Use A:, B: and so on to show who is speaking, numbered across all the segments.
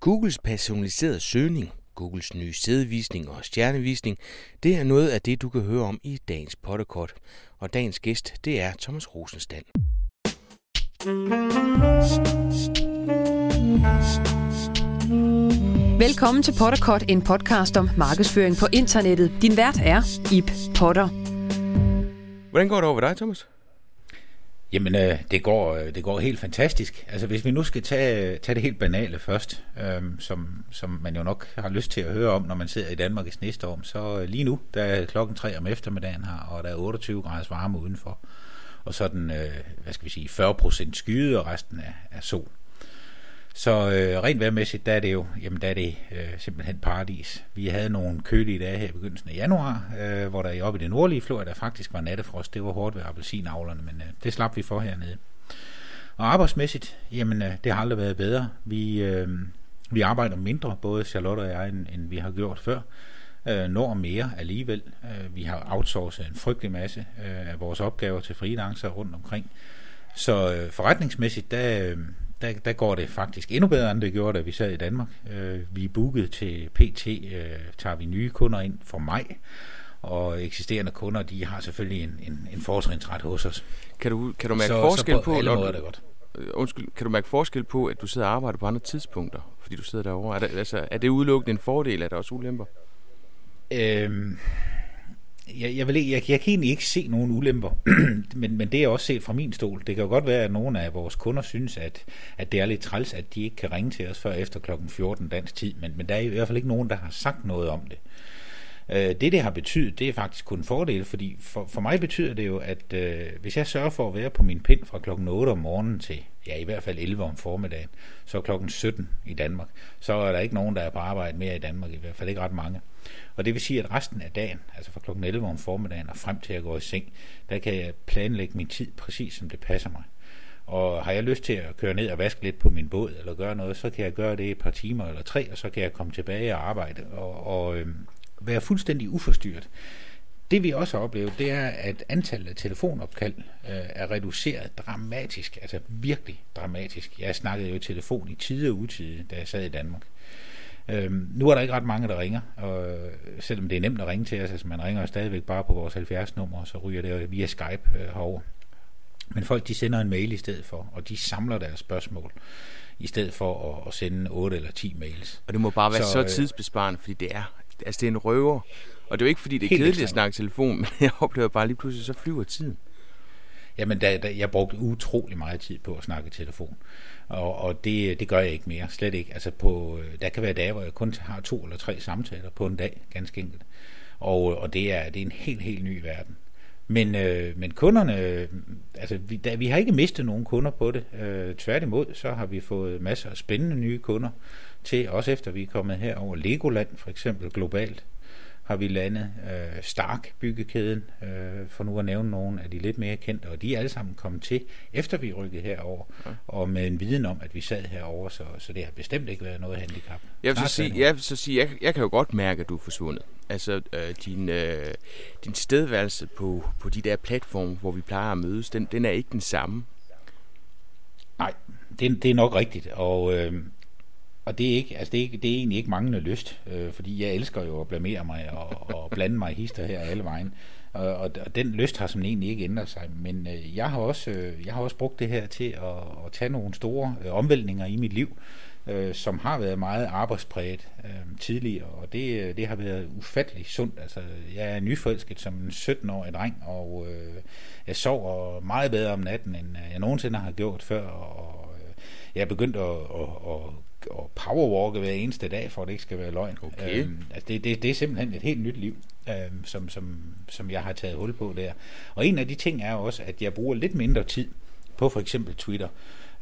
A: Googles personaliserede søgning, Googles nye sædevisning og stjernevisning, det er noget af det, du kan høre om i dagens podcast. Og dagens gæst, det er Thomas Rosenstand.
B: Velkommen til Potterkort, en podcast om markedsføring på internettet. Din vært er Ip Potter.
A: Hvordan går det over ved dig, Thomas?
C: Jamen, øh, det, går, øh, det går helt fantastisk. Altså, hvis vi nu skal tage, tage det helt banale først, øh, som, som man jo nok har lyst til at høre om, når man sidder i Danmark i snestorm, så øh, lige nu, der er klokken 3 om eftermiddagen her, og der er 28 graders varme udenfor. Og så den, øh, hvad skal vi sige, 40% skyde, og resten er, er sol. Så øh, rent værmæssigt, der er det jo jamen, der er det, øh, simpelthen paradis. Vi havde nogle kølige dage her i begyndelsen af januar, øh, hvor der oppe i det nordlige Florida faktisk var nattefrost. Det var hårdt ved appelsinavlerne, men øh, det slap vi for hernede. Og arbejdsmæssigt, jamen øh, det har aldrig været bedre. Vi, øh, vi arbejder mindre, både Charlotte og jeg, end, end vi har gjort før. Øh, når mere alligevel. Øh, vi har outsourcet en frygtelig masse øh, af vores opgaver til freelancer rundt omkring. Så øh, forretningsmæssigt, der, øh, der, der går det faktisk endnu bedre, end det gjorde, da vi sad i Danmark. Øh, vi er booket til PT, øh, tager vi nye kunder ind for maj, og eksisterende kunder, de har selvfølgelig en, en, en fortrinsret hos os.
A: Kan du, kan du mærke
C: så,
A: forskel
C: så på,
A: på,
C: alle måder
A: du,
C: det godt.
A: øh, undskyld, kan du mærke forskel på, at du sidder og arbejder på andre tidspunkter, fordi du sidder derovre? Er, det, altså, er det udelukkende en fordel, er der også ulemper?
C: Øhm, jeg, jeg, vil, jeg, jeg, jeg kan egentlig ikke se nogen ulemper, men, men det er også set fra min stol. Det kan jo godt være, at nogle af vores kunder synes, at, at det er lidt træls, at de ikke kan ringe til os før efter klokken 14 dansk tid, men, men der er i hvert fald ikke nogen, der har sagt noget om det. Øh, Det, det har betydet, det er faktisk kun en fordel, fordi for, for mig betyder det jo, at øh, hvis jeg sørger for at være på min pind fra klokken 8 om morgenen til, ja i hvert fald 11 om formiddagen, så klokken 17 i Danmark, så er der ikke nogen, der er på arbejde mere i Danmark, i hvert fald ikke ret mange. Og det vil sige, at resten af dagen, altså fra klokken 11 om formiddagen og frem til at gå i seng, der kan jeg planlægge min tid præcis som det passer mig. Og har jeg lyst til at køre ned og vaske lidt på min båd, eller gøre noget, så kan jeg gøre det et par timer eller tre, og så kan jeg komme tilbage og arbejde, og, og øhm, være fuldstændig uforstyrret. Det vi også har oplevet, det er, at antallet af telefonopkald øh, er reduceret dramatisk, altså virkelig dramatisk. Jeg snakkede jo i telefon i tide og utide, da jeg sad i Danmark. Øhm, nu er der ikke ret mange, der ringer, og selvom det er nemt at ringe til os, altså man ringer stadigvæk bare på vores 70-nummer, og så ryger det via Skype øh, herover. Men folk de sender en mail i stedet for, og de samler deres spørgsmål, i stedet for at, at sende 8 eller 10 mails.
A: Og det må bare være så,
C: Så,
A: så
C: øh,
A: tidsbesparende, fordi det er, altså det er en røver. Og det er jo ikke, fordi det er
C: Helt
A: kedeligt at snakke telefon, men jeg oplever bare lige pludselig, så flyver tiden.
C: Jamen, der, der, jeg brugte utrolig meget tid på at snakke telefon, og, og det, det gør jeg ikke mere, slet ikke. Altså, på, øh, der kan være dage, hvor jeg kun har to eller tre samtaler på en dag, ganske enkelt. Og, og det, er, det er en helt, helt ny verden. Men, øh, men kunderne, øh, altså vi, der, vi har ikke mistet nogen kunder på det. Øh, tværtimod, så har vi fået masser af spændende nye kunder til, også efter vi er kommet her over Legoland, for eksempel globalt har vi landet øh, Stark byggekæden, øh, for nu at nævne nogle af de lidt mere kendte, og de er alle sammen kommet til, efter vi rykkede herover, ja. og med en viden om, at vi sad herover, så, så det har bestemt ikke været noget handicap.
A: Jeg vil så
C: Snart
A: sige, jeg, vil så sige jeg, jeg kan jo godt mærke, at du er forsvundet. Altså, øh, din, øh, din stedværelse på, på de der platforme, hvor vi plejer at mødes, den, den er ikke den samme.
C: Nej, det, det er nok rigtigt, og, øh, og det, er ikke, altså det, er ikke, det er egentlig ikke manglende lyst, øh, fordi jeg elsker jo at blamere mig og, og blande mig i hister her alle vejen. Og, og, og den lyst har som egentlig ikke ændret sig, men øh, jeg, har også, øh, jeg har også brugt det her til at, at tage nogle store øh, omvæltninger i mit liv, øh, som har været meget arbejdspræget øh, tidligere, og det, øh, det har været ufattelig sundt. Altså, jeg er nyforelsket som en 17-årig dreng, og øh, jeg sover meget bedre om natten, end jeg nogensinde har gjort før, og øh, jeg er begyndt at, at, at, at powerwalke hver eneste dag, for at det ikke skal være løgn.
A: Okay.
C: Øhm, altså det, det, det er simpelthen et helt nyt liv, øhm, som, som, som jeg har taget hul på der. Og en af de ting er også, at jeg bruger lidt mindre tid på for eksempel Twitter,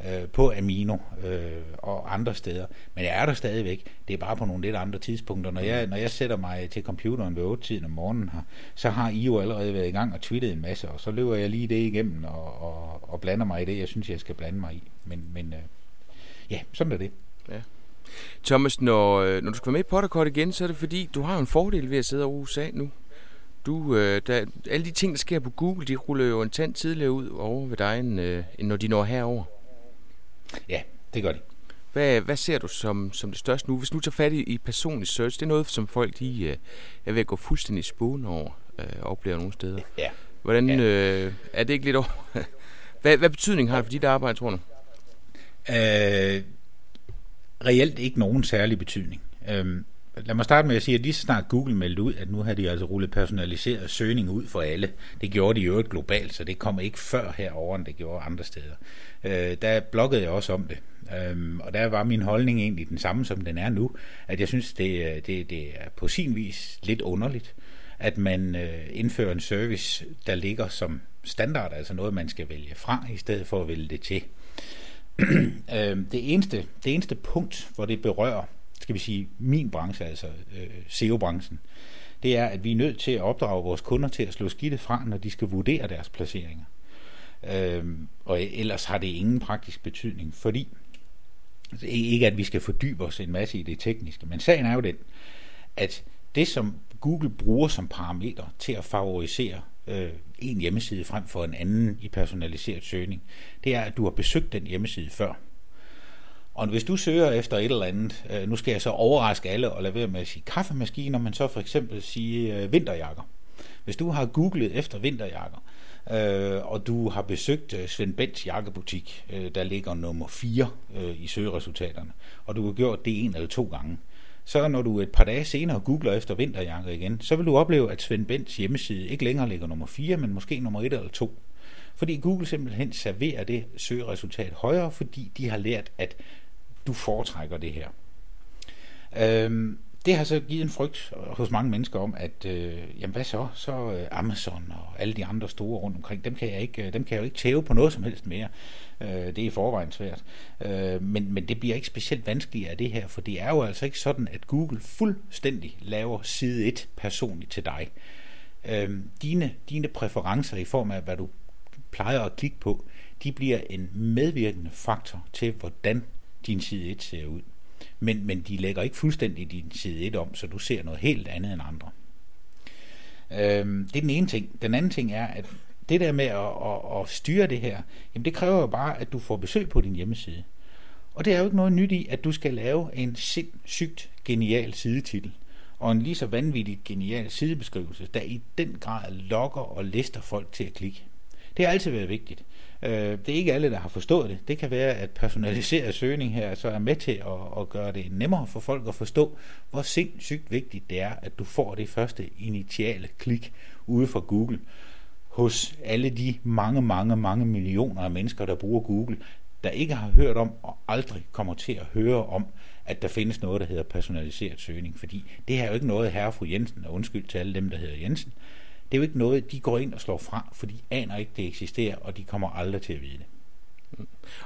C: øh, på Amino øh, og andre steder. Men jeg er der stadigvæk. Det er bare på nogle lidt andre tidspunkter. Når jeg, når jeg sætter mig til computeren ved 8-tiden om morgenen her, så har I jo allerede været i gang og tweetet en masse, og så løber jeg lige det igennem og, og, og blander mig i det, jeg synes, jeg skal blande mig i. Men, men øh, ja, sådan er det.
A: Thomas, når, øh, når du skal være med i Potterkort igen, så er det fordi, du har en fordel ved at sidde over i USA nu. Du, øh, der, alle de ting, der sker på Google, de ruller jo en tand tidligere ud over ved dig, end, øh, end når de når herover.
C: Ja, det gør de.
A: Hvad, hvad ser du som, som det største nu? Hvis nu tager fat i, i personlig search, det er noget, som folk de, øh, er ved at gå fuldstændig spåen over, øh, oplever nogle steder.
C: Ja.
A: Hvordan, ja. Øh, er det ikke lidt over? hvad, hvad betydning har det for dit arbejde, tror du?
C: Øh, reelt ikke nogen særlig betydning. Øhm, lad mig starte med at sige, at lige så snart Google meldte ud, at nu har de altså rullet personaliseret søgning ud for alle. Det gjorde de jo øvrigt globalt, så det kommer ikke før herover, end det gjorde andre steder. Øh, der bloggede jeg også om det. Øhm, og der var min holdning egentlig den samme, som den er nu, at jeg synes, det, øh, det, det er på sin vis lidt underligt, at man øh, indfører en service, der ligger som standard, altså noget, man skal vælge fra, i stedet for at vælge det til. øh, det, eneste, det eneste punkt, hvor det berører, skal vi sige, min branche, altså øh, SEO-branchen, det er, at vi er nødt til at opdrage vores kunder til at slå skidtet fra, når de skal vurdere deres placeringer. Øh, og ellers har det ingen praktisk betydning, fordi ikke at vi skal fordybe os en masse i det tekniske, men sagen er jo den, at det som Google bruger som parameter til at favorisere øh, en hjemmeside frem for en anden i personaliseret søgning, det er, at du har besøgt den hjemmeside før. Og hvis du søger efter et eller andet, øh, nu skal jeg så overraske alle og lade være med at sige kaffemaskiner, men så for eksempel sige øh, vinterjakker. Hvis du har googlet efter vinterjakker, øh, og du har besøgt øh, Svend Bents jakkebutik, øh, der ligger nummer 4 øh, i søgeresultaterne, og du har gjort det en eller to gange, så når du et par dage senere googler efter vinterjakker igen, så vil du opleve, at Svend Bents hjemmeside ikke længere ligger nummer 4, men måske nummer 1 eller 2. Fordi Google simpelthen serverer det søgeresultat højere, fordi de har lært, at du foretrækker det her. Øhm, det har så givet en frygt hos mange mennesker om, at øh, jamen hvad så? Så øh, Amazon og alle de andre store rundt omkring, dem kan jeg ikke, øh, dem kan jeg jo ikke tæve på noget som helst mere. Øh, det er i forvejen svært. Øh, men, men det bliver ikke specielt vanskeligt af det her, for det er jo altså ikke sådan, at Google fuldstændig laver side 1 personligt til dig. Øh, dine, dine præferencer i form af, hvad du plejer at klikke på, de bliver en medvirkende faktor til, hvordan din side 1 ser ud men, men de lægger ikke fuldstændig din side 1 om, så du ser noget helt andet end andre. Øhm, det er den ene ting. Den anden ting er, at det der med at, at, at styre det her, jamen det kræver jo bare, at du får besøg på din hjemmeside. Og det er jo ikke noget nyt i, at du skal lave en sindssygt genial sidetitel, og en lige så vanvittigt genial sidebeskrivelse, der i den grad lokker og lister folk til at klikke. Det har altid været vigtigt. Øh, det er ikke alle, der har forstået det. Det kan være, at personaliseret søgning her så er med til at, at gøre det nemmere for folk at forstå, hvor sindssygt vigtigt det er, at du får det første initiale klik ude fra Google hos alle de mange, mange, mange millioner af mennesker, der bruger Google, der ikke har hørt om og aldrig kommer til at høre om, at der findes noget, der hedder personaliseret søgning. Fordi det er jo ikke noget, herre og fru Jensen, og undskyld til alle dem, der hedder Jensen, det er jo ikke noget, de går ind og slår fra, for de aner ikke, det eksisterer, og de kommer aldrig til at vide det.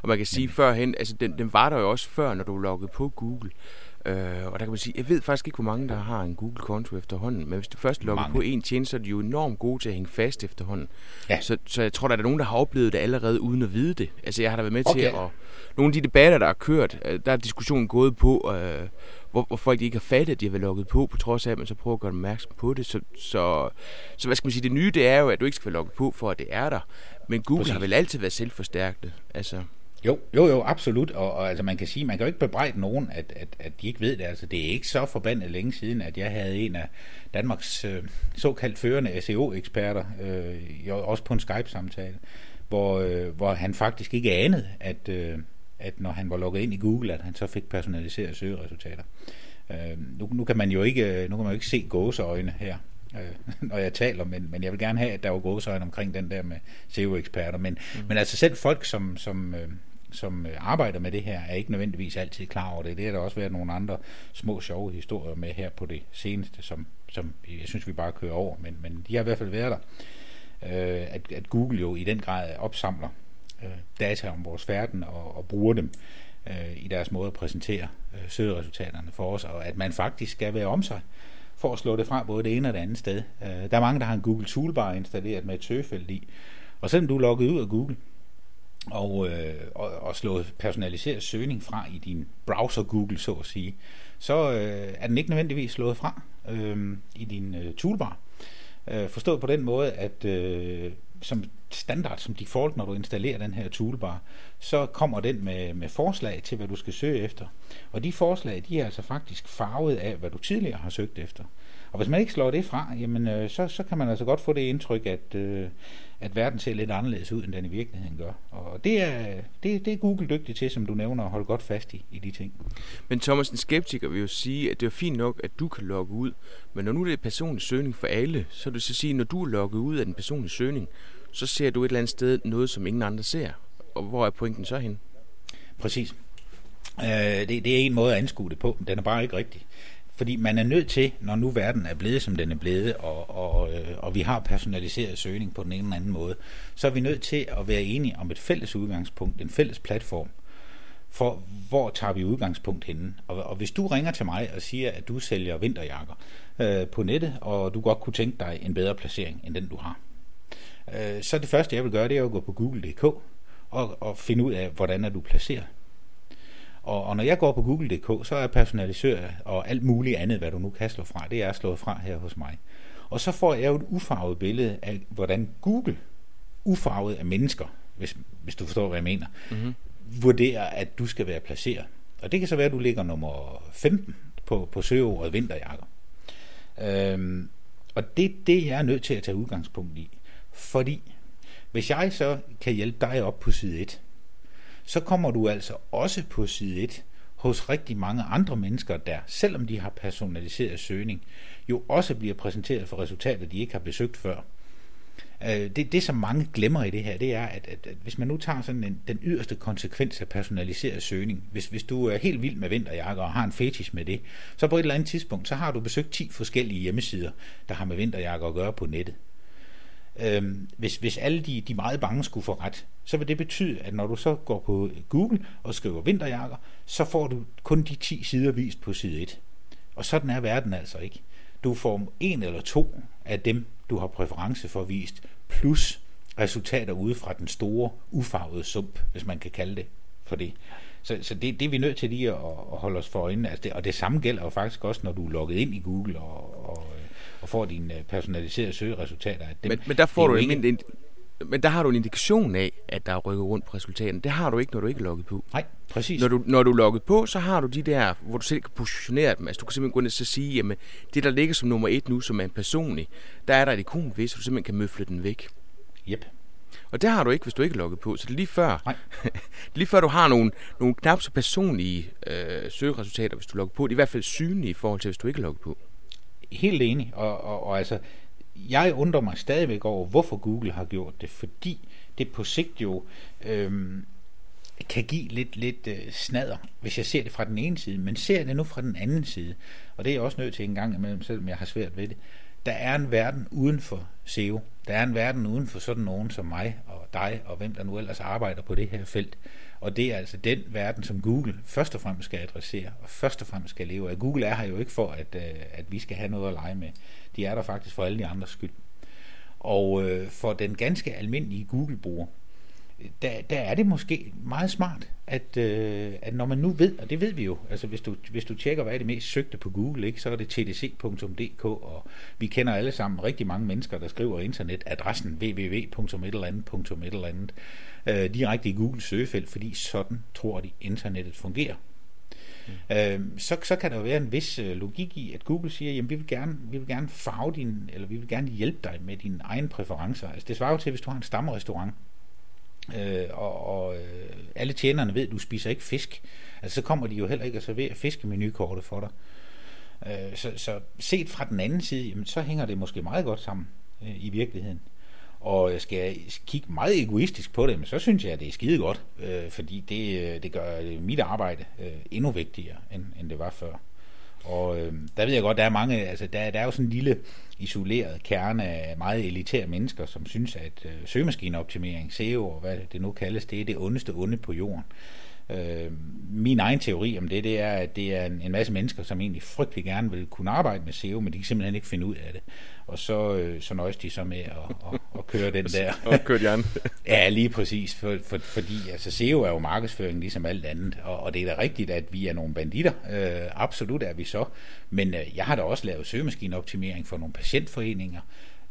A: Og man kan sige Men. førhen, altså den, den var der jo også før, når du loggede på Google. Øh, og der kan man sige, jeg ved faktisk ikke, hvor mange der har en Google-konto efterhånden, men hvis du først logger mange. på en tjeneste, så er de jo enormt gode til at hænge fast efterhånden. Ja. Så, så jeg tror, der er nogen, der har oplevet det allerede uden at vide det. Altså jeg har da været med okay. til at... Nogle af de debatter, der har kørt, øh, der er diskussionen gået på, øh, hvor, hvor folk ikke har fattet, at de har været logget på, på trods af, at man så prøver at gøre dem opmærksom på det. Så, så, så hvad skal man sige, det nye, det er jo, at du ikke skal være logget på, for at det er der. Men Google Præcis. har vel altid været selvforstærkende. Altså.
C: Jo, jo, jo, absolut. Og, og altså, man kan sige, man kan jo ikke bebrejde nogen, at, at, at de ikke ved det. Altså, det er ikke så forbandet længe siden, at jeg havde en af Danmarks øh, såkaldt førende SEO-eksperter, øh, også på en Skype-samtale, hvor, øh, hvor han faktisk ikke anede, at, øh, at når han var logget ind i Google, at han så fik personaliserede søgeresultater. Øh, nu, nu, kan man jo ikke, nu kan man jo ikke se gåseøjne her, øh, når jeg taler, men, men jeg vil gerne have, at der var gåseøjne omkring den der med SEO-eksperter. Men, mm. men altså selv folk, som, som, øh, som arbejder med det her, er ikke nødvendigvis altid klar over det. Det er der også været nogle andre små sjove historier med her på det seneste, som, som jeg synes, vi bare kører over, men, men de har i hvert fald været der. Øh, at, at Google jo i den grad opsamler øh, data om vores verden og, og bruger dem øh, i deres måde at præsentere øh, søgeresultaterne for os, og at man faktisk skal være om sig for at slå det fra både det ene og det andet sted. Øh, der er mange, der har en Google Toolbar installeret med et søgefelt i, og selvom du er logget ud af Google, og, øh, og, og slået personaliseret søgning fra i din browser Google, så at sige, så øh, er den ikke nødvendigvis slået fra øh, i din øh, toolbar. Øh, Øh, forstået på den måde, at øh, som standard, som default, når du installerer den her toolbar, så kommer den med, med forslag til, hvad du skal søge efter. Og de forslag, de er altså faktisk farvet af, hvad du tidligere har søgt efter. Og hvis man ikke slår det fra, jamen, øh, så, så kan man altså godt få det indtryk, at, øh, at verden ser lidt anderledes ud, end den i virkeligheden gør. Og det er, det, det er Google dygtig til, som du nævner, at holde godt fast i, i de ting.
A: Men Thomas, en skeptiker vil jo sige, at det er fint nok, at du kan logge ud, men når nu det er personlig søgning for alle, så vil det så sige, at når du er logget ud af den personlige søgning, så ser du et eller andet sted noget, som ingen andre ser. Og hvor er pointen så hen?
C: Præcis. Øh, det, det er en måde at anskue det på, den er bare ikke rigtig. Fordi man er nødt til, når nu verden er blevet, som den er blevet, og, og, øh, og vi har personaliseret søgning på den ene eller anden måde, så er vi nødt til at være enige om et fælles udgangspunkt, en fælles platform, for hvor tager vi udgangspunkt henne. Og, og hvis du ringer til mig og siger, at du sælger vinterjakker øh, på nettet, og du godt kunne tænke dig en bedre placering end den, du har, øh, så det første, jeg vil gøre, det er at gå på google.dk og, og finde ud af, hvordan er du placeret. Og, og når jeg går på google.dk, så er personalisør og alt muligt andet, hvad du nu kan slå fra, det er slået fra her hos mig. Og så får jeg jo et ufarvet billede af, hvordan Google, ufarvet af mennesker, hvis, hvis du forstår, hvad jeg mener, mm-hmm. vurderer, at du skal være placeret. Og det kan så være, at du ligger nummer 15 på, på søgeordet vinterjakker. Øhm, og det er det, jeg er nødt til at tage udgangspunkt i. Fordi hvis jeg så kan hjælpe dig op på side 1, så kommer du altså også på side 1 hos rigtig mange andre mennesker, der, selvom de har personaliseret søgning, jo også bliver præsenteret for resultater, de ikke har besøgt før. Øh, det, det, som mange glemmer i det her, det er, at, at, at hvis man nu tager sådan en, den yderste konsekvens af personaliseret søgning, hvis, hvis du er helt vild med vinterjakker og har en fetish med det, så på et eller andet tidspunkt, så har du besøgt 10 forskellige hjemmesider, der har med vinterjakker at gøre på nettet. Øhm, hvis, hvis alle de, de meget bange skulle få ret, så vil det betyde, at når du så går på Google og skriver vinterjakker, så får du kun de 10 sider vist på side 1. Og sådan er verden altså ikke. Du får en eller to af dem, du har præference for vist, plus resultater ude fra den store, ufarvede sump, hvis man kan kalde det for det. Så, så det, det er vi nødt til lige at, at holde os for øjnene. Altså det, og det samme gælder jo faktisk også, når du er logget ind i Google og, og og får dine øh, personaliserede søgeresultater.
A: Dem, men, men der får du ikke... En, men der har du en indikation af, at der er rykket rundt på resultaterne. Det har du ikke, når du ikke er logget på.
C: Nej, præcis.
A: Når du, når du er logget på, så har du de der, hvor du selv kan positionere dem. Altså du kan simpelthen gå ind og så sige, jamen det der ligger som nummer et nu, som er en personlig, der er der et ikon ved, så du simpelthen kan møfle den væk.
C: Yep.
A: Og det har du ikke, hvis du ikke er logget på. Så det er lige før, Nej. lige før du har nogle, nogle knap så personlige øh, søgeresultater, hvis du er logget på. Det er i hvert fald synlige i forhold til, hvis du ikke er logget på
C: helt enig, og, og, og altså, jeg undrer mig stadigvæk over, hvorfor Google har gjort det, fordi det på sigt jo øhm, kan give lidt, lidt øh, snader, hvis jeg ser det fra den ene side, men ser det nu fra den anden side, og det er jeg også nødt til en gang imellem, selvom jeg har svært ved det. Der er en verden uden for SEO. Der er en verden uden for sådan nogen som mig og dig og hvem der nu ellers arbejder på det her felt. Og det er altså den verden, som Google først og fremmest skal adressere, og først og fremmest skal leve af. Google er her jo ikke for, at, øh, at vi skal have noget at lege med. De er der faktisk for alle de andres skyld. Og øh, for den ganske almindelige Google-bruger, øh, der, der er det måske meget smart, at, øh, at når man nu ved, og det ved vi jo, altså hvis du, hvis du tjekker, hvad er det mest søgte på Google, ikke, så er det tdc.dk, og vi kender alle sammen rigtig mange mennesker, der skriver internetadressen www.et øh, direkte i Google søgefelt, fordi sådan tror de, internettet fungerer. Mm. Øh, så, så kan der være en vis øh, logik i, at Google siger, jamen vi vil gerne, vi vil gerne farve din, eller vi vil gerne hjælpe dig med dine egne præferencer. Altså det svarer jo til, hvis du har en stammerestaurant, øh, og, og øh, alle tjenerne ved, at du spiser ikke fisk, altså så kommer de jo heller ikke at servere fiskemenukortet for dig. Øh, så, så set fra den anden side, jamen, så hænger det måske meget godt sammen øh, i virkeligheden. Og skal jeg kigge meget egoistisk på det, men så synes jeg, at det er skide godt, øh, fordi det, øh, det gør øh, mit arbejde øh, endnu vigtigere, end, end det var før. Og øh, der ved jeg godt, der er mange, altså der, der er jo sådan en lille isoleret kerne af meget elitære mennesker, som synes, at øh, søgemaskineoptimering, SEO og hvad det nu kaldes, det er det ondeste onde på jorden. Øh, min egen teori om det, det er, at det er en, en masse mennesker, som egentlig frygtelig gerne vil kunne arbejde med SEO, men de kan simpelthen ikke finde ud af det. Og så, øh, så nøjes de så med at, at, at køre den der.
A: og køre de
C: ja, lige præcis. For, for, fordi altså, SEO er jo markedsføring ligesom alt andet, og, og det er da rigtigt, at vi er nogle banditter. Øh, absolut er vi så. Men øh, jeg har da også lavet søgemaskineoptimering for nogle patientforeninger,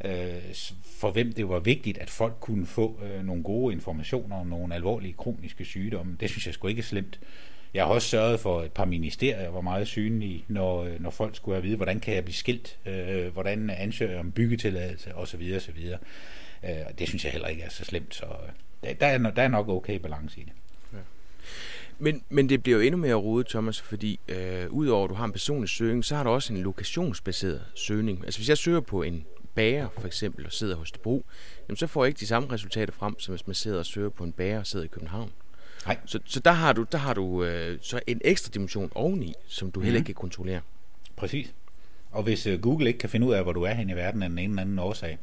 C: øh, for hvem det var vigtigt, at folk kunne få øh, nogle gode informationer om nogle alvorlige kroniske sygdomme. Det synes jeg sgu ikke er slemt. Jeg har også sørget for, et par ministerier var meget synlige, når, øh, når folk skulle have at vide, hvordan kan jeg blive skilt, øh, hvordan ansøger jeg om byggetilladelse osv. osv. Øh, det synes jeg heller ikke er så slemt, så øh, der, der, er, der er nok okay balance i det. Ja.
A: Men, men det bliver jo endnu mere rodet, Thomas, fordi øh, udover at du har en personlig søgning, så har du også en lokationsbaseret søgning. Altså hvis jeg søger på en bager for eksempel og sidder hos Debro, jamen så får jeg ikke de samme resultater frem, som hvis man sidder og søger på en bager og sidder i København. Nej. Så, så der har du, der har du øh, så en ekstra dimension oveni, som du mm. heller mhm. ikke kan kontrollere.
C: Præcis. Og hvis øh, Google ikke kan finde ud af, hvor du er hen i verden af den ene eller anden årsag,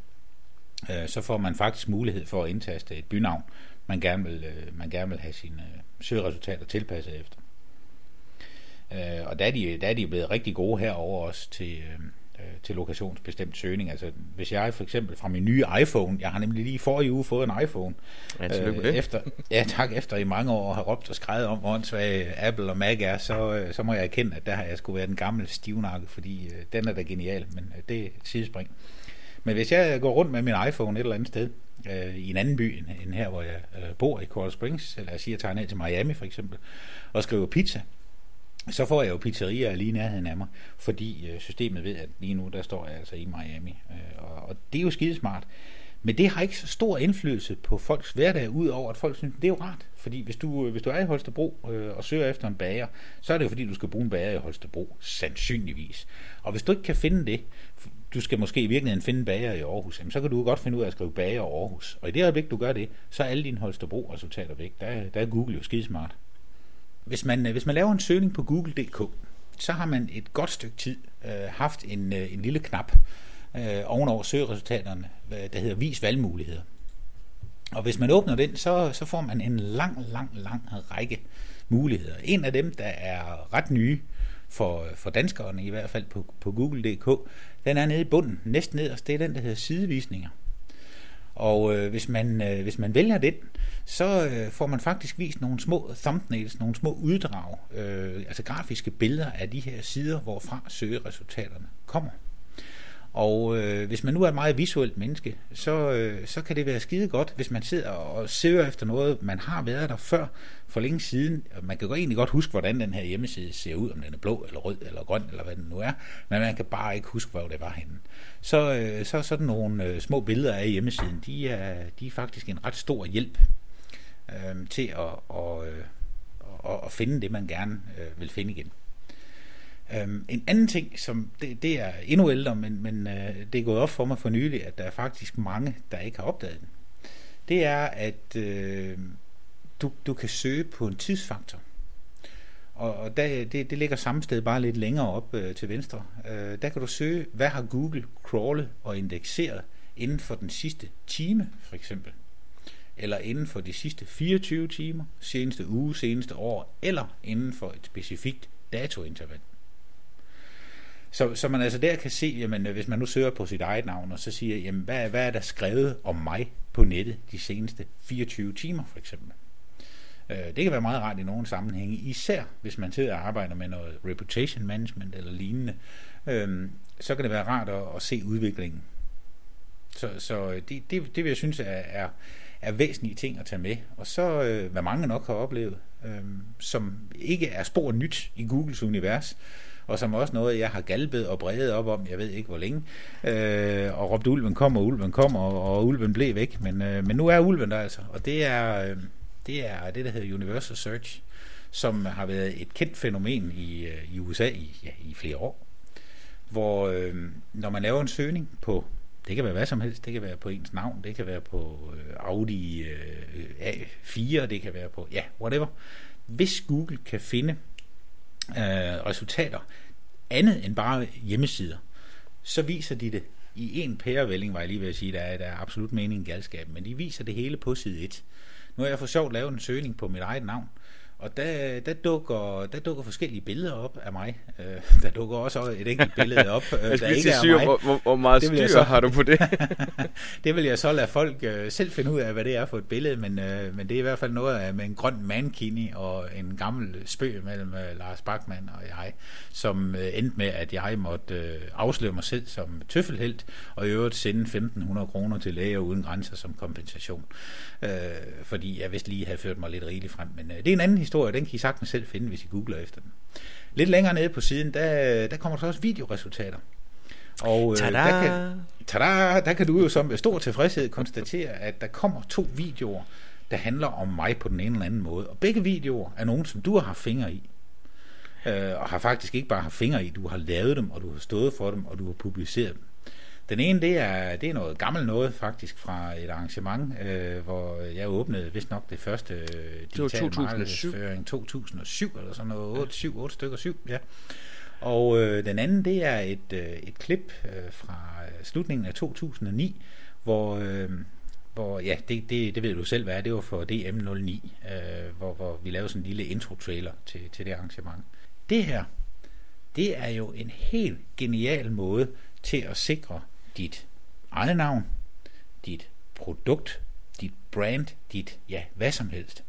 C: øh, så får man faktisk mulighed for at indtaste et bynavn, man gerne vil, øh, man gerne vil have sine øh, søgeresultater tilpasset efter. Øh, og der er, de, der er de blevet rigtig gode herover også til, øh, øh, til lokationsbestemt søgning. Altså, hvis jeg for eksempel fra min nye iPhone, jeg har nemlig lige for i uge fået en iPhone,
A: ja, øh,
C: efter, ja tak, efter i mange år har råbt og skrevet om, hvor svag Apple og Mac er, så, øh, så må jeg erkende, at der har jeg skulle være den gamle stivnakke, fordi øh, den er da genial, men øh, det er sidespring. Men hvis jeg går rundt med min iPhone et eller andet sted, øh, i en anden by end her, hvor jeg øh, bor i Coral Springs, eller jeg siger, at jeg tager ned til Miami for eksempel, og skriver pizza, så får jeg jo pizzerier lige i nærheden af mig, fordi øh, systemet ved, at lige nu, der står jeg altså i Miami. Øh, og, og det er jo skidesmart. Men det har ikke så stor indflydelse på folks hverdag, udover at folk synes, det er jo rart. Fordi hvis du, øh, hvis du er i Holstebro øh, og søger efter en bager, så er det jo fordi, du skal bruge en bager i Holstebro, sandsynligvis. Og hvis du ikke kan finde det, du skal måske i virkeligheden finde en bager i Aarhus, jamen, så kan du godt finde ud af at skrive bager i Aarhus. Og i det øjeblik, du gør det, så er alle dine Holstebro-resultater væk. Der, der er Google jo skidesmart. Hvis man, øh, hvis man laver en søgning på google.dk, så har man et godt stykke tid øh, haft en, øh, en lille knap øh, ovenover søgeresultaterne, øh, der hedder Vis valgmuligheder. Og hvis man åbner den, så, så får man en lang, lang, lang række muligheder. En af dem, der er ret nye for, øh, for danskerne, i hvert fald på, på google.dk, den er nede i bunden, næsten nederst. Det er den, der hedder sidevisninger. Og øh, hvis, man, øh, hvis man vælger den, så øh, får man faktisk vist nogle små thumbnails, nogle små uddrag, øh, altså grafiske billeder af de her sider, hvorfra søgeresultaterne kommer. Og øh, hvis man nu er et meget visuelt menneske, så, øh, så kan det være skide godt, hvis man sidder og søger efter noget, man har været der før for længe siden. Man kan jo egentlig godt huske, hvordan den her hjemmeside ser ud, om den er blå eller rød eller grøn eller hvad den nu er, men man kan bare ikke huske, hvor det var henne. Så, øh, så sådan nogle øh, små billeder af hjemmesiden, de er, de er faktisk en ret stor hjælp øh, til at, og, øh, og, at finde det, man gerne øh, vil finde igen. Øhm, en anden ting, som det, det er endnu ældre, men, men øh, det er gået op for mig for nylig, at der er faktisk mange, der ikke har opdaget den. Det er, at øh, du, du kan søge på en tidsfaktor. Og, og der, det, det ligger samme sted, bare lidt længere op øh, til venstre. Øh, der kan du søge, hvad har Google crawlet og indekseret inden for den sidste time, for eksempel. Eller inden for de sidste 24 timer, seneste uge, seneste år, eller inden for et specifikt datointerval. Så, så man altså der kan se, jamen, hvis man nu søger på sit eget navn, og så siger, jamen, hvad, hvad er der skrevet om mig på nettet de seneste 24 timer, for eksempel. Øh, det kan være meget rart i nogle sammenhænge, især hvis man sidder og arbejder med noget reputation management eller lignende. Øhm, så kan det være rart at, at se udviklingen. Så, så øh, det, det, det vil jeg synes er, er, er væsentlige ting at tage med. Og så, øh, hvad mange nok har oplevet, øhm, som ikke er spor nyt i Googles univers, og som også noget, jeg har galbet og bredet op om, jeg ved ikke hvor længe, øh, og råbt, ulven kommer, ulven kommer, og, og ulven blev væk, men, øh, men nu er ulven der altså, og det er, øh, det er det, der hedder Universal Search, som har været et kendt fænomen i, øh, i USA i, ja, i flere år, hvor øh, når man laver en søgning på det kan være hvad som helst. Det kan være på ens navn. Det kan være på øh, Audi øh, A4. Det kan være på, ja, whatever. Hvis Google kan finde øh, resultater. Andet end bare hjemmesider, så viser de det i en pærevælling, var jeg lige ved at sige, der er, der er absolut mening galskaben, men de viser det hele på side 1. Nu har jeg for sjovt lavet en søgning på mit eget navn, og der, der, dukker, der dukker forskellige billeder op af mig. Øh, der dukker også et enkelt billede op, øh, der ikke er mig.
A: Hvor, hvor, meget det styr så, har du på det?
C: det vil jeg så lade folk øh, selv finde ud af, hvad det er for et billede, men, øh, men det er i hvert fald noget af med en grøn mankini og en gammel spøg mellem øh, Lars Bachmann og jeg, som øh, endte med, at jeg måtte øh, afsløre mig selv som tøffelhelt, og i øvrigt sende 1.500 kroner til læger uden grænser som kompensation. Øh, fordi jeg vist lige havde ført mig lidt rigeligt frem. Men øh, det er en anden historie, den kan I sagtens selv finde, hvis I googler efter den. Lidt længere nede på siden, der, der kommer der også videoresultater. Og øh, der, kan, tada, der kan du jo som med stor tilfredshed konstatere, at der kommer to videoer, der handler om mig på den ene eller anden måde. Og begge videoer er nogen, som du har haft fingre i. Øh, og har faktisk ikke bare haft fingre i, du har lavet dem, og du har stået for dem, og du har publiceret dem. Den ene, det er, det er noget gammelt noget faktisk fra et arrangement, øh, hvor jeg åbnede vist nok det første øh, digitale 2007. 2007 eller sådan noget, 8, 7, 8 stykker 7, ja. Og øh, den anden, det er et, øh, et klip øh, fra øh, slutningen af 2009, hvor, øh, hvor ja, det, det, det ved du selv, hvad det var for DM09, øh, hvor, hvor vi lavede sådan en lille intro-trailer til, til det arrangement. Det her, det er jo en helt genial måde til at sikre dit eget navn, dit produkt, dit brand, dit ja, hvad som helst.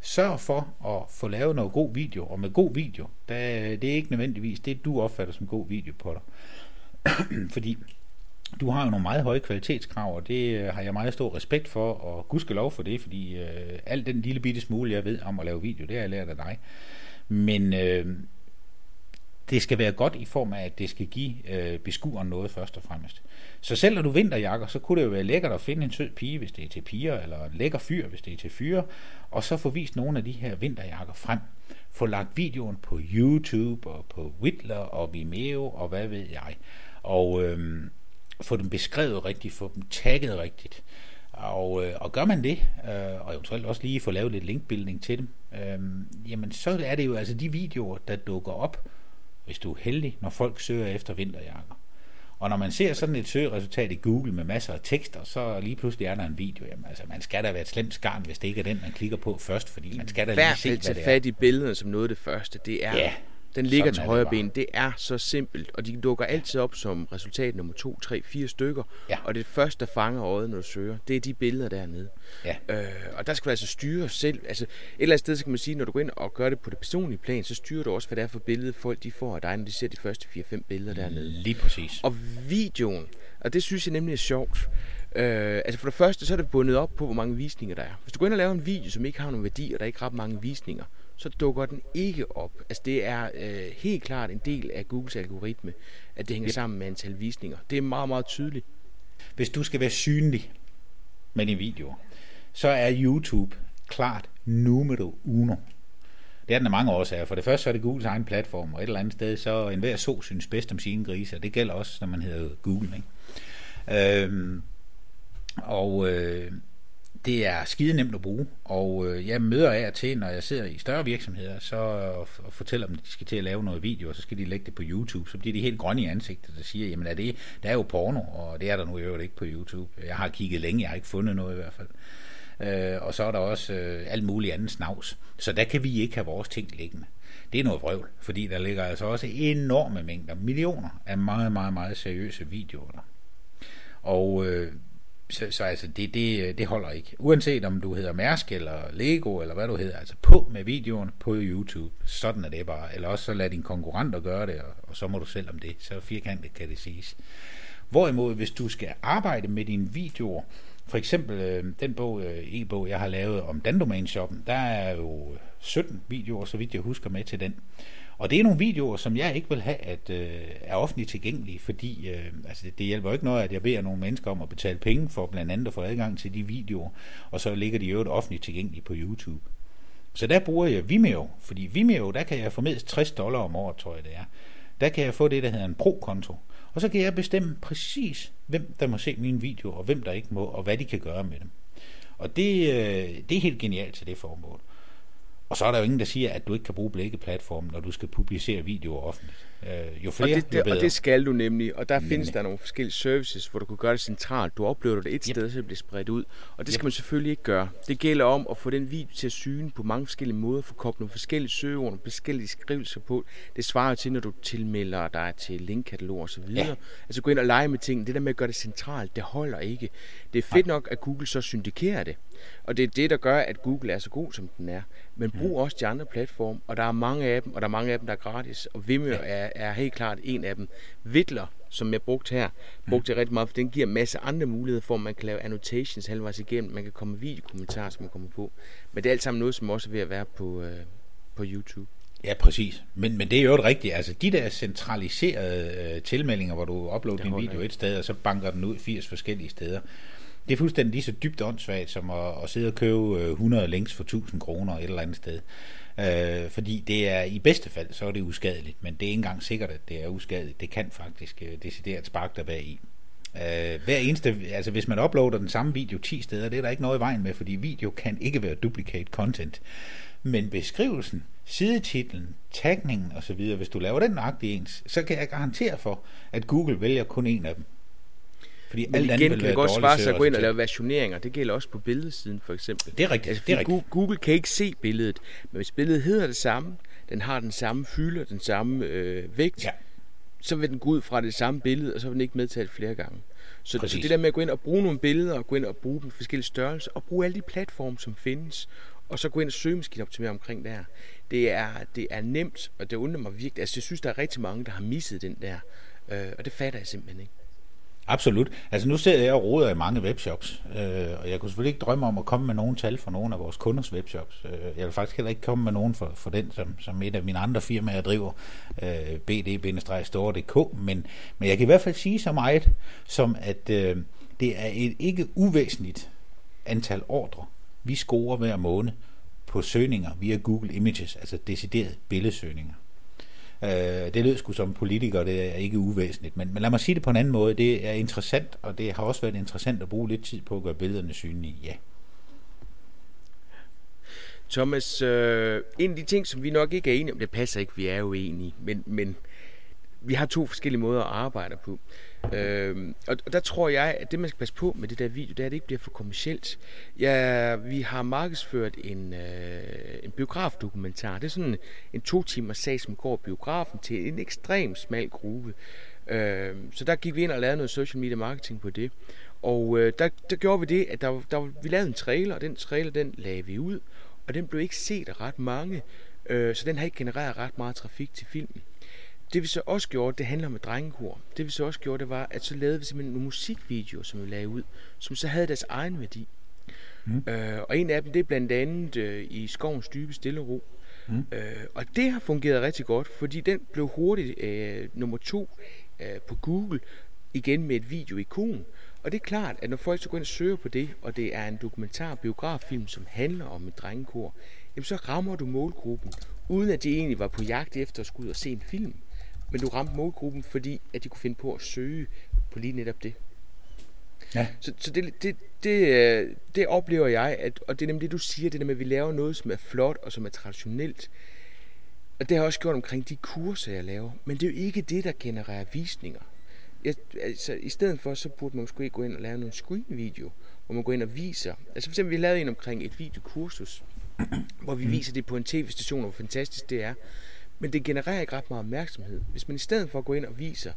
C: Sørg for at få lavet noget god video, og med god video, der, det er ikke nødvendigvis det, du opfatter som god video på dig. Fordi du har jo nogle meget høje kvalitetskrav, og det øh, har jeg meget stor respekt for, og gudskelov for det, fordi øh, alt den lille bitte smule, jeg ved om at lave video, det har jeg lært af dig. Men øh, det skal være godt i form af, at det skal give øh, beskueren noget først og fremmest. Så selv når du vinterjakker, så kunne det jo være lækkert at finde en sød pige, hvis det er til piger, eller en lækker fyr, hvis det er til fyre, og så få vist nogle af de her vinterjakker frem. Få lagt videoen på YouTube, og på Whitler, og Vimeo, og hvad ved jeg. Og øhm, få dem beskrevet rigtigt, få dem tagget rigtigt. Og, øh, og gør man det, øh, og eventuelt også lige få lavet lidt linkbuilding til dem, øh, jamen så er det jo altså de videoer, der dukker op, hvis du er heldig, når folk søger efter vinterjakker. Og når man ser sådan et søgeresultat i Google med masser af tekster, så lige pludselig er der en video. Jamen, altså, man skal da være et slemt skarn, hvis det ikke er den, man klikker på først, fordi man skal da lige se, hvad det er.
A: fat i billederne som noget af det første. Det er, ja, den ligger til højre ben. Det er så simpelt, og de dukker altid op som resultat nummer 2, 3, 4 stykker. Ja. Og det første, der fanger øjet, når du søger, det er de billeder dernede. Ja. Øh, og der skal du altså styre selv. Altså, et eller andet sted så kan man sige, når du går ind og gør det på det personlige plan, så styrer du også, hvad det er for billede, folk de får af dig, når de ser de første 4-5 billeder dernede.
C: Lige præcis.
A: Og videoen, og det synes jeg nemlig er sjovt. Øh, altså for det første, så er det bundet op på, hvor mange visninger der er. Hvis du går ind og laver en video, som ikke har nogen værdi, og der er ikke ret mange visninger, så dukker den ikke op. Altså det er øh, helt klart en del af Googles algoritme, at det hænger ja. sammen med antal visninger. Det er meget, meget tydeligt.
C: Hvis du skal være synlig med din video, så er YouTube klart numero uno. Det er den af mange årsager. For det første så er det Googles egen platform, og et eller andet sted, så enhver så synes bedst om sine grise, og det gælder også, når man hedder Google. Ikke? Øhm, og øh, det er skide nemt at bruge, og øh, jeg møder af og til, når jeg sidder i større virksomheder, så og, og fortæller dem, at de skal til at lave noget video, og så skal de lægge det på YouTube, så bliver de helt grønne i ansigtet, der siger, jamen er det, der er jo porno, og det er der nu i øvrigt ikke på YouTube. Jeg har kigget længe, jeg har ikke fundet noget i hvert fald. Øh, og så er der også øh, alt muligt andet snavs. Så der kan vi ikke have vores ting liggende. Det er noget vrøvl, fordi der ligger altså også enorme mængder, millioner af meget, meget, meget seriøse videoer der. Og øh, så, så altså, det, det, øh, det holder ikke. Uanset om du hedder Mærsk eller Lego eller hvad du hedder, altså på med videoen på YouTube. Sådan er det bare. Eller også så lad din konkurrenter gøre det, og, og så må du selv om det. Så firkantet kan det siges. Hvorimod, hvis du skal arbejde med dine videoer, for eksempel øh, den bog, øh, e-bog, jeg har lavet om Dandomain-shoppen, der er jo 17 videoer, så vidt jeg husker med til den. Og det er nogle videoer, som jeg ikke vil have, at øh, er offentligt tilgængelige, fordi øh, altså det, hjælper jo ikke noget, at jeg beder nogle mennesker om at betale penge for blandt andet at få adgang til de videoer, og så ligger de jo offentligt tilgængelige på YouTube. Så der bruger jeg Vimeo, fordi Vimeo, der kan jeg få mindst 60 dollar om året, tror jeg det er. Der kan jeg få det, der hedder en pro-konto. Og så kan jeg bestemme præcis, hvem der må se mine videoer, og hvem der ikke må, og hvad de kan gøre med dem. Og det, øh, det er helt genialt til det formål. Og så er der jo ingen, der siger, at du ikke kan bruge begge platforme, når du skal publicere videoer offentligt. Øh, jo flere,
A: og det, det,
C: jo bedre.
A: Og det skal du nemlig, og der nemlig. findes der nogle forskellige services, hvor du kan gøre det centralt. Du uploader det et yep. sted, så det bliver spredt ud. Og det skal yep. man selvfølgelig ikke gøre. Det gælder om at få den video til at syne på mange forskellige måder, få koblet nogle forskellige søgeord, nogle forskellige skrivelser på. Det svarer til, når du tilmelder dig til linkkatalog og så videre. Ja. Altså gå ind og lege med ting. Det der med at gøre det centralt, det holder ikke. Det er fedt Nej. nok, at Google så syndikerer det. Og det er det, der gør, at Google er så god, som den er. Men brug mm. også de andre platforme, og der er mange af dem, og der er mange af dem, der er gratis. Og Vimeo ja. er, er helt klart en af dem. Vidler, som jeg brugte her, brugte jeg rigtig meget, for den giver en masse andre muligheder for, at man kan lave annotations halvvejs igennem. Man kan komme med videokommentarer, som man kommer på. Men det er alt sammen noget, som også er ved at være på, øh, på YouTube.
C: Ja, præcis. Men, men det er jo rigtigt. Altså, de der centraliserede øh, tilmeldinger, hvor du uploader din video et sted, og så banker den ud 80 forskellige steder, det er fuldstændig lige så dybt åndssvagt som at, at sidde og købe 100 øh, links for 1000 kroner et eller andet sted. Øh, fordi det er i bedste fald, så er det uskadeligt, men det er ikke engang sikkert, at det er uskadeligt. Det kan faktisk øh, decideret sparke dig bag i. Øh, hver eneste, altså hvis man uploader den samme video 10 steder, det er der ikke noget i vejen med, fordi video kan ikke være duplicate content. Men beskrivelsen, sidetitlen, tagningen osv., hvis du laver den nøjagtig ens, så kan jeg garantere for, at Google vælger kun en af dem.
A: Fordi Men alt igen kan det godt svare sig at gå ind og lave versioneringer. Det gælder også på billedsiden for eksempel.
C: Det er rigtigt. Altså, det er rigtigt.
A: Google kan ikke se billedet, men hvis billedet hedder det samme, den har den samme fylde den samme øh, vægt, ja. så vil den gå ud fra det samme billede, og så vil den ikke medtaget flere gange. Så, så det der med at gå ind og bruge nogle billeder, og gå ind og bruge dem forskellige størrelser, og bruge alle de platforme, som findes, og så gå ind og søge optimere omkring der. Det er, det er nemt, og det undrer mig virkelig. Altså, jeg synes, der er rigtig mange, der har misset den der, øh, og det fatter jeg simpelthen ikke.
C: Absolut. Altså nu ser jeg og roder i mange webshops, øh, og jeg kunne selvfølgelig ikke drømme om at komme med nogen tal for nogle af vores kunders webshops. Øh, jeg vil faktisk heller ikke komme med nogen for, for den, som, som et af mine andre firmaer driver, øh, bd-store.dk, men, men jeg kan i hvert fald sige så meget, som at øh, det er et ikke uvæsentligt antal ordre, vi scorer hver måned på søgninger via Google Images, altså deciderede billedsøgninger. Øh, det lød sgu som politiker, det er ikke uvæsentligt, men, men lad mig sige det på en anden måde. Det er interessant, og det har også været interessant at bruge lidt tid på at gøre billederne synlige, ja.
A: Thomas, øh, en af de ting, som vi nok ikke er enige om, det passer ikke, vi er jo enige, men, men vi har to forskellige måder at arbejde på. Øh, og der tror jeg, at det man skal passe på med det der video, det er, at det ikke bliver for kommercielt. Ja, vi har markedsført en, øh, en biografdokumentar. Det er sådan en, en to timers sag, som går biografen til en ekstremt smal gruppe. Øh, så der gik vi ind og lavede noget social media marketing på det. Og øh, der, der gjorde vi det, at der, der, vi lavede en trailer, og den trailer, den lagde vi ud, og den blev ikke set af ret mange, øh, så den har ikke genereret ret meget trafik til filmen. Det vi så også gjorde, det handler om drengekor. Det vi så også gjorde, det var, at så lavede vi simpelthen nogle musikvideoer, som vi lagde ud, som så havde deres egen værdi. Mm. Øh, og en af dem, det er blandt andet øh, i skovens dybe stille ro. Mm. Øh, og det har fungeret rigtig godt, fordi den blev hurtigt øh, nummer to øh, på Google, igen med et videoikon. Og det er klart, at når folk så går ind og søger på det, og det er en dokumentar biograffilm, som handler om et drengekor, jamen så rammer du målgruppen, uden at de egentlig var på jagt efter at skulle ud og se en film. Men du ramte målgruppen, fordi at de kunne finde på at søge på lige netop det. Ja. Så, så det, det, det, øh, det oplever jeg, at, og det er nemlig det, du siger, det der med, at vi laver noget, som er flot og som er traditionelt. Og det har jeg også gjort omkring de kurser, jeg laver. Men det er jo ikke det, der genererer visninger. Jeg, altså, I stedet for, så burde man måske gå ind og lave nogle screen-video, hvor man går ind og viser. Altså for eksempel, vi lavede en omkring et videokursus, hvor vi mm. viser det på en tv-station, hvor fantastisk det er. Men det genererer ikke ret meget opmærksomhed. Hvis man i stedet for går ind og viser,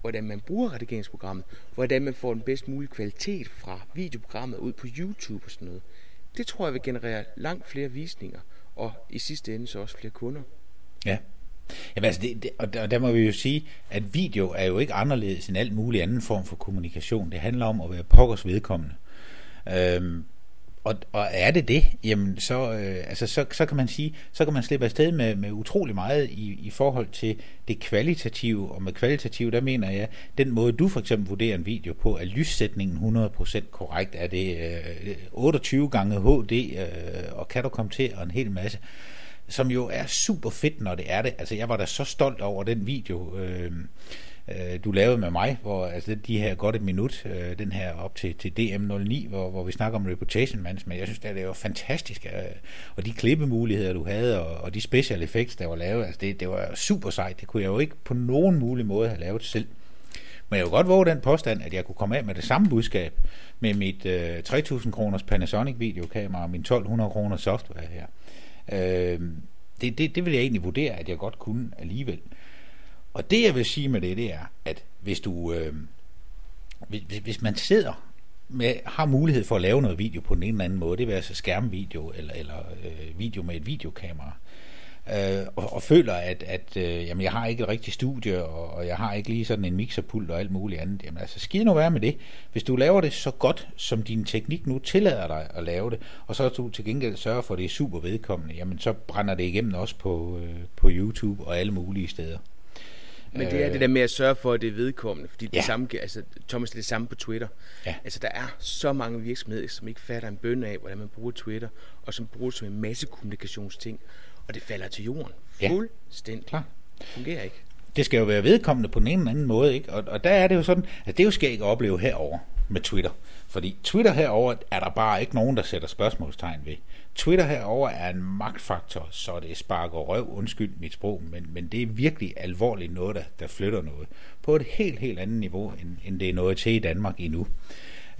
A: hvordan man bruger redigeringsprogrammet, hvordan man får den bedst mulige kvalitet fra videoprogrammet ud på YouTube og sådan noget, det tror jeg vil generere langt flere visninger, og i sidste ende så også flere kunder.
C: Ja. Jamen altså, det, det, og, der, og der må vi jo sige, at video er jo ikke anderledes end alt mulig anden form for kommunikation. Det handler om at være pokkers vedkommende. Øhm, og, og er det det, jamen så, øh, altså så, så kan man sige, så kan man slippe afsted med, med utrolig meget i, i forhold til det kvalitative, og med kvalitativ, der mener jeg, den måde du for eksempel vurderer en video på, er lyssætningen 100% korrekt, er det øh, 28 gange HD, øh, og kan du komme til, og en hel masse, som jo er super fedt, når det er det. Altså jeg var da så stolt over den video, øh, øh, du lavede med mig, hvor altså, de her godt et minut, øh, den her op til, til DM09, hvor, hvor vi snakker om reputation management, jeg synes, det er jo fantastisk, øh, og de klippemuligheder, du havde, og, og de special effects, der var lavet, altså det, det var super sejt, det kunne jeg jo ikke på nogen mulig måde have lavet selv. Men jeg vil godt våge den påstand, at jeg kunne komme af med det samme budskab med mit øh, 3.000 kroners Panasonic videokamera og min 1.200 kroner software her. Øh, det, det, det vil jeg egentlig vurdere, at jeg godt kunne alligevel. Og det jeg vil sige med det, det er, at hvis du, øh, hvis, hvis man sidder med, har mulighed for at lave noget video på den ene eller anden måde, det vil altså skærmvideo eller, eller øh, video med et videokamera, øh, og, og føler, at, at øh, jamen, jeg har ikke et rigtigt studie, og, og jeg har ikke lige sådan en mixerpult og alt muligt andet. Jamen altså, skide nu være med det. Hvis du laver det så godt, som din teknik nu tillader dig at lave det, og så du til gengæld sørger for, at det er super vedkommende, jamen så brænder det igennem også på, øh, på YouTube og alle mulige steder.
A: Men det er det der med at sørge for, at det er vedkommende, fordi ja. det samme, altså, Thomas, det er det samme på Twitter. Ja. Altså, der er så mange virksomheder, som ikke fatter en bøn af, hvordan man bruger Twitter, og som bruger det som en masse kommunikationsting og det falder til jorden. Ja. Fuldstændig. Klar. Det fungerer ikke.
C: Det skal jo være vedkommende på den ene eller anden måde, ikke? Og, og der er det jo sådan, at det jo skal ikke opleve herover med Twitter. Fordi Twitter herover er der bare ikke nogen, der sætter spørgsmålstegn ved. Twitter herover er en magtfaktor, så det sparker røv, undskyld mit sprog, men, men det er virkelig alvorligt noget, der, der flytter noget. På et helt, helt andet niveau, end, end det er noget til i Danmark endnu.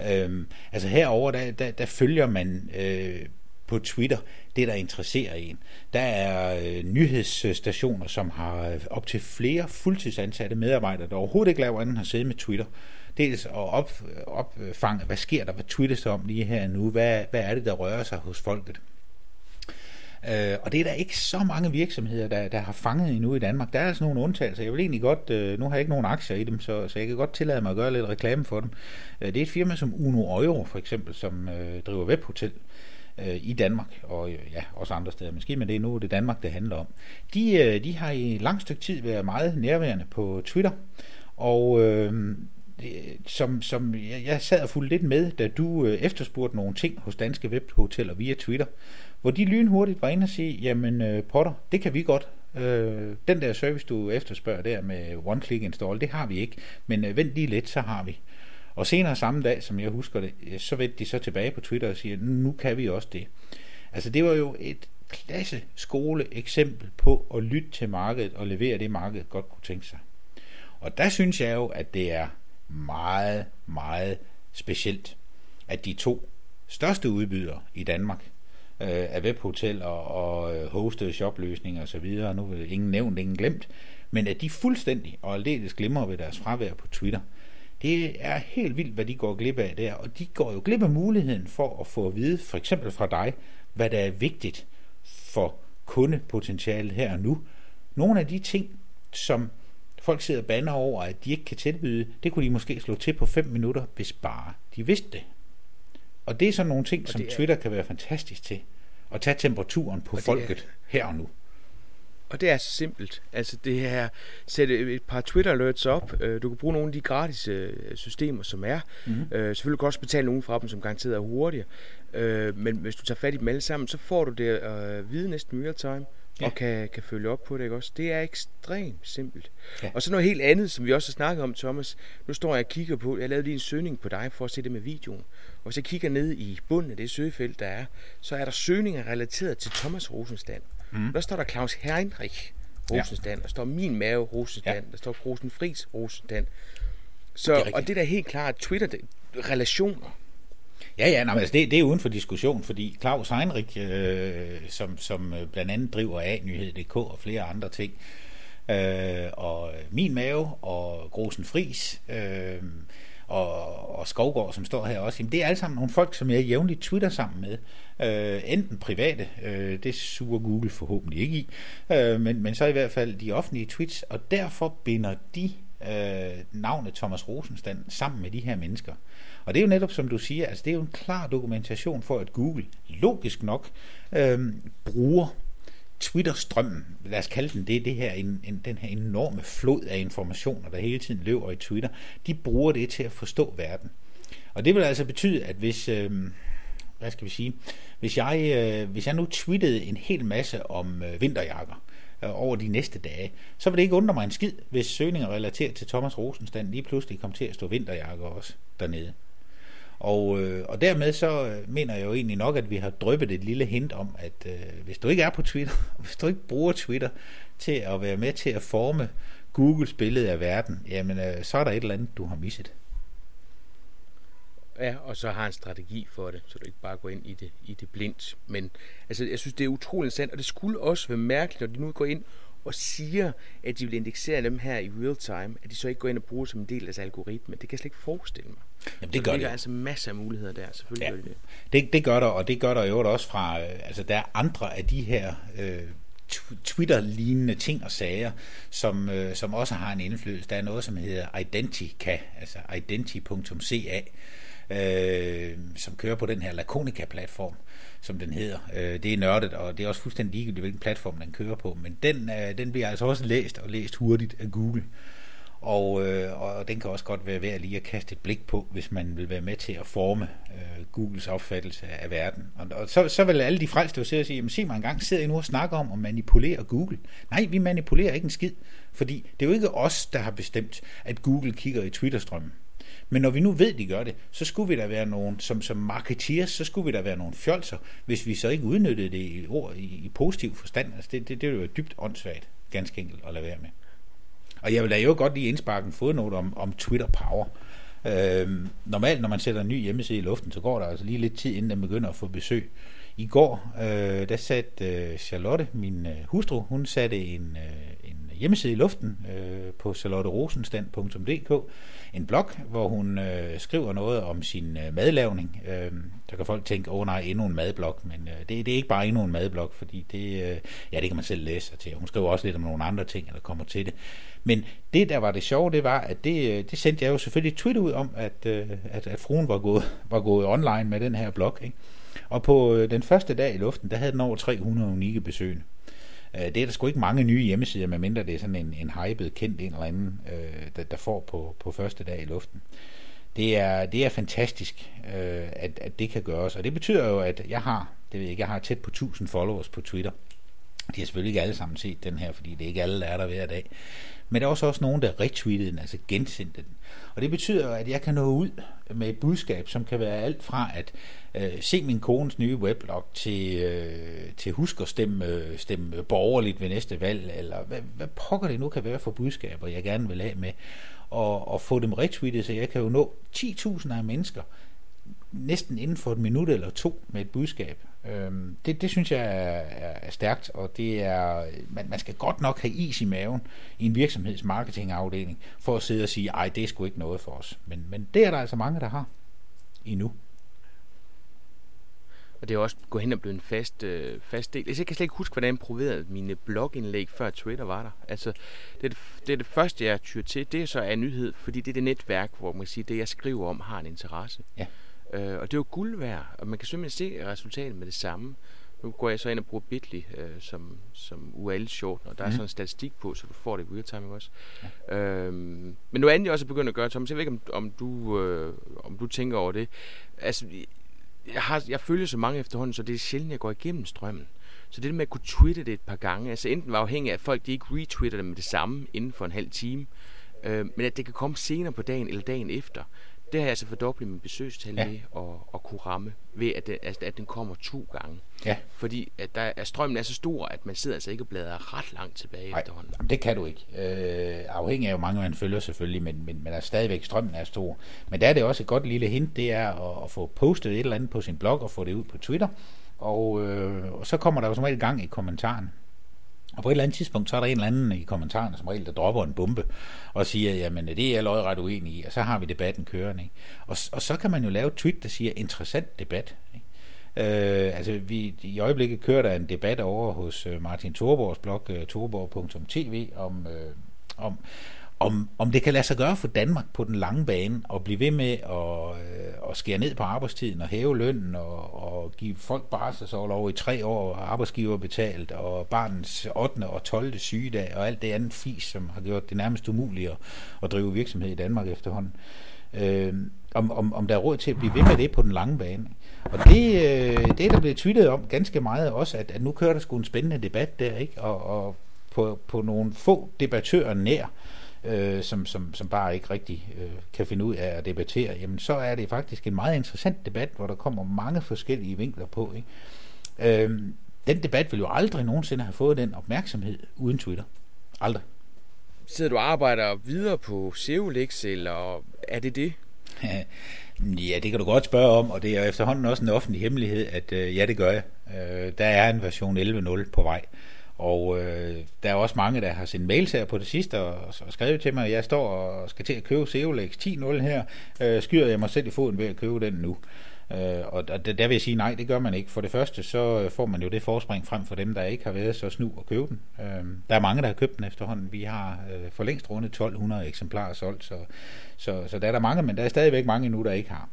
C: Øhm, altså herover der, der, der følger man øh, på Twitter, det der interesserer en. Der er øh, nyhedsstationer, som har øh, op til flere fuldtidsansatte medarbejdere, der overhovedet ikke laver andet end at sidde med Twitter. Dels at op, opfange, hvad sker der, hvad twitters om lige her nu, hvad, hvad er det, der rører sig hos folket. Øh, og det er der ikke så mange virksomheder, der, der har fanget endnu i Danmark. Der er altså nogle undtagelser. Jeg vil egentlig godt, øh, nu har jeg ikke nogen aktier i dem, så, så jeg kan godt tillade mig at gøre lidt reklame for dem. Øh, det er et firma som Uno Euro for eksempel, som øh, driver webhotel øh, i Danmark, og øh, ja, også andre steder måske, men det er nu det Danmark, det handler om. De, øh, de har i lang stykke tid været meget nærværende på Twitter, og øh, Øh, som, som jeg, sad og fulgte lidt med, da du øh, efterspurgte nogle ting hos danske webhoteller via Twitter, hvor de lynhurtigt var inde og sige, jamen øh, Potter, det kan vi godt. Øh, den der service, du efterspørger der med one-click install, det har vi ikke, men øh, vent lige lidt, så har vi. Og senere samme dag, som jeg husker det, øh, så vendte de så tilbage på Twitter og siger, nu kan vi også det. Altså det var jo et klasse skole eksempel på at lytte til markedet og levere det, markedet godt kunne tænke sig. Og der synes jeg jo, at det er meget, meget specielt, at de to største udbydere i Danmark øh, af webhoteller og øh, hosted shopløsninger osv., nu vil ingen nævnt, ingen glemt, men at de fuldstændig og aldeles glemmer ved deres fravær på Twitter – det er helt vildt, hvad de går glip af der, og de går jo glip af muligheden for at få at vide, for eksempel fra dig, hvad der er vigtigt for kundepotentialet her og nu. Nogle af de ting, som folk sidder og bander over, at de ikke kan tilbyde, det kunne de måske slå til på 5 minutter, hvis bare de vidste det. Og det er sådan nogle ting, som er... Twitter kan være fantastisk til. At tage temperaturen på folket er... her og nu.
A: Og det er så simpelt. Altså det er sætte et par Twitter alerts op. Øh, du kan bruge nogle af de gratis øh, systemer, som er. Mm-hmm. Selvfølgelig kan du også betale nogle fra dem, som garanteret er hurtigere. Men hvis du tager fat i dem alle sammen, så får du det at vide næsten real time. Ja. og kan, kan følge op på det. Ikke også? Det er ekstremt simpelt. Ja. Og så noget helt andet, som vi også har snakket om, Thomas. Nu står jeg og kigger på, jeg lavede lige en søgning på dig for at se det med videoen. Og hvis jeg kigger ned i bunden af det søgefelt, der er, så er der søgninger relateret til Thomas Rosenstand. Mm. Der står der Claus Heinrich Rosenstand, ja. der står Min Mave Rosenstand, ja. der står Rosenfris Rosenstand. Så, det og det der er helt klart, Twitter, det, relationer.
C: Ja, ja, nej, altså det, det er uden for diskussion, fordi Claus Heinrich, øh, som, som øh, blandt andet driver A-nyhed.dk og flere andre ting, øh, og Min Mave og Grosen Fris, øh, og, og Skovgård, som står her også, jamen, det er alle sammen nogle folk, som jeg jævnligt twitter sammen med. Øh, enten private, øh, det suger Google forhåbentlig ikke i, øh, men, men så i hvert fald de offentlige tweets, og derfor binder de øh, navnet Thomas Rosenstand sammen med de her mennesker. Og det er jo netop, som du siger, altså det er jo en klar dokumentation for, at Google logisk nok øh, bruger Twitter-strømmen, lad os kalde den det, det her, en, en, den her enorme flod af informationer, der hele tiden løber i Twitter, de bruger det til at forstå verden. Og det vil altså betyde, at hvis, øh, hvad skal vi sige, hvis jeg, øh, hvis jeg nu tweetede en hel masse om øh, vinterjakker, øh, Øh, over de næste dage, så vil det ikke undre mig en skid, hvis søgninger relateret til Thomas Rosenstand lige pludselig kom til at stå vinterjakke også dernede. Og, øh, og dermed så øh, mener jeg jo egentlig nok, at vi har drøbet et lille hint om, at øh, hvis du ikke er på Twitter, hvis du ikke bruger Twitter til at være med til at forme Googles billede af verden, jamen øh, så er der et eller andet, du har misset.
A: Ja, og så har en strategi for det, så du ikke bare går ind i det, i det blindt. Men altså, jeg synes, det er utroligt interessant, og det skulle også være mærkeligt, når de nu går ind og siger, at de vil indeksere dem her i real time, at de så ikke går ind og bruger som en del af deres algoritme. Det kan jeg slet ikke forestille mig.
C: Jamen, det så gør
A: det. altså masser af muligheder der, selvfølgelig
C: ja.
A: gør det.
C: det. Det gør der, og det gør der jo også fra, øh, altså der er andre af de her øh, Twitter-lignende ting og sager, som, øh, som også har en indflydelse. Der er noget, som hedder Identica, altså identi.ca, øh, som kører på den her Laconica-platform, som den hedder. Øh, det er nørdet, og det er også fuldstændig ligegyldigt, hvilken platform den kører på, men den, øh, den bliver altså også læst og læst hurtigt af Google. Og, øh, og den kan også godt være værd lige at kaste et blik på, hvis man vil være med til at forme øh, Googles opfattelse af verden. Og, og så, så vil alle de frelste jo sidde og sige, jamen se mig engang, sidder I nu og snakker om at manipulere Google? Nej, vi manipulerer ikke en skid, fordi det er jo ikke os, der har bestemt, at Google kigger i Twitter-strømmen. Men når vi nu ved, at de gør det, så skulle vi da være nogen, som, som marketeers, så skulle vi da være nogle fjolser, hvis vi så ikke udnyttede det i, ord, i, i positiv forstand. Altså det, det, det ville være dybt åndssvagt, ganske enkelt at lade være med. Og jeg vil da jo godt lige indsparke en fodnote om, om Twitter Power. Øhm, normalt, når man sætter en ny hjemmeside i luften, så går der altså lige lidt tid, inden den begynder at få besøg. I går, øh, der satte øh, Charlotte, min øh, hustru, hun satte en, øh, en hjemmeside i luften øh, på charlotterosenstand.dk, en blog, hvor hun øh, skriver noget om sin øh, madlavning. Øh, der kan folk tænke, åh oh, nej, endnu en madblog, men øh, det, det er ikke bare endnu en madblog, fordi det, øh, ja, det kan man selv læse sig til. Hun skriver også lidt om nogle andre ting, eller kommer til det. Men det, der var det sjove, det var, at det, øh, det sendte jeg jo selvfølgelig tweet ud om, at, øh, at, at fruen var gået, var gået online med den her blog. Ikke? Og på øh, den første dag i luften, der havde den over 300 unikke besøgende. Øh, det er der sgu ikke mange nye hjemmesider, medmindre det er sådan en, en hyped, kendt en eller anden, øh, der, der får på, på første dag i luften. Det er, det er fantastisk, øh, at, at det kan gøres, og det betyder jo, at jeg har, det ved jeg jeg har tæt på 1000 followers på Twitter. De har selvfølgelig ikke alle sammen set den her, fordi det er ikke alle, der er der hver dag. Men der er også, også nogen, der retweetede den, altså gensendte den. Og det betyder, at jeg kan nå ud med et budskab, som kan være alt fra at øh, se min kones nye weblog til, øh, til husk at stemme, øh, stemme borgerligt ved næste valg, eller hvad, hvad pokker det nu kan være for budskaber, jeg gerne vil have med, og, og få dem retweetet, så jeg kan jo nå 10.000 af mennesker, næsten inden for et minut eller to med et budskab. Øhm, det, det synes jeg er, er, er stærkt, og det er, man, man skal godt nok have is i maven i en virksomheds marketingafdeling, for at sidde og sige, ej, det er sgu ikke noget for os. Men, men det er der altså mange, der har endnu.
A: Og det er også gået hen og blevet en fast, øh, fast del. Jeg kan slet ikke huske, hvordan jeg proverede mine blogindlæg, før Twitter var der. Altså, det er det, det, er det første, jeg tyr til. Det er så en nyhed, fordi det er det netværk, hvor man kan sige, det jeg skriver om, har en interesse.
C: Ja.
A: Øh, og det er jo guld værd, og man kan simpelthen se resultatet med det samme. Nu går jeg så ind og bruger Bitly øh, som, som URL short, og der mm. er mhm. sådan en statistik på, så du får det i real time også. Ja. Øhm, men nu andet jeg også begyndt at gøre, Thomas, jeg ved ikke, om, om, du, øh, om du tænker over det. Altså, jeg, har, jeg følger så mange efterhånden, så det er sjældent, jeg går igennem strømmen. Så det med at kunne twitte det et par gange, altså enten var afhængig af, at folk de ikke retweeter det med det samme inden for en halv time, øh, men at det kan komme senere på dagen eller dagen efter det har jeg altså fordoblet min besøgstal ja. ved at, at kunne ramme, ved at, det, at, at den kommer to gange.
C: Ja.
A: Fordi at, der, at strømmen er så stor, at man sidder altså ikke og bladrer ret langt tilbage
C: Nej,
A: efterhånden.
C: det kan du ikke. Øh, afhængig af, hvor mange man følger selvfølgelig, men, men, men er stadigvæk strømmen er stor. Men der er det også et godt lille hint, det er at, at få postet et eller andet på sin blog og få det ud på Twitter. Og, øh, og så kommer der jo som regel gang i kommentaren. Og på et eller andet tidspunkt, så er der en eller anden i kommentarerne, som regel, der dropper en bombe, og siger, jamen det er jeg lodret uenig i, og så har vi debatten kørende. Ikke? Og, og så kan man jo lave et tweet, der siger, interessant debat. Ikke? Øh, altså vi, i øjeblikket kører der en debat over hos øh, Martin Thorborgs blog, øh, torborg.tv, om, øh, om, om, om det kan lade sig gøre for Danmark på den lange bane at blive ved med at, øh, at skære ned på arbejdstiden og hæve lønnen og, og give folk barselsårlov i tre år og arbejdsgiver betalt og barnets 8. og 12. sygedag og alt det andet fis, som har gjort det nærmest umuligt at, at drive virksomhed i Danmark efterhånden. Øh, om, om, om der er råd til at blive ved med det på den lange bane. Og det, øh, det er der blevet tweetet om ganske meget også, at, at nu kører der sgu en spændende debat der, ikke? Og, og på, på nogle få debattører nær, øh, som, som, som bare ikke rigtig øh, kan finde ud af at debattere, jamen så er det faktisk en meget interessant debat, hvor der kommer mange forskellige vinkler på. Ikke? Øh, den debat vil jo aldrig nogensinde have fået den opmærksomhed uden Twitter. Aldrig.
A: Sidder du og arbejder videre på SEOLEX, eller er det det?
C: Ja, det kan du godt spørge om, og det er efterhånden også en offentlig hemmelighed, at øh, ja, det gør jeg. Øh, der er en version 11.0 på vej. Og øh, der er også mange, der har sendt mails her på det sidste og, og skrevet til mig, at jeg står og skal til at købe Seolex 10.0 her. Øh, skyder jeg mig selv i foden ved at købe den nu? Øh, og der, der vil jeg sige, nej, det gør man ikke. For det første, så øh, får man jo det forspring frem for dem, der ikke har været så snu at købe den. Øh, der er mange, der har købt den efterhånden. Vi har øh, for længst rundet 1200 eksemplarer solgt, så, så, så der er der mange, men der er stadigvæk mange nu, der ikke har.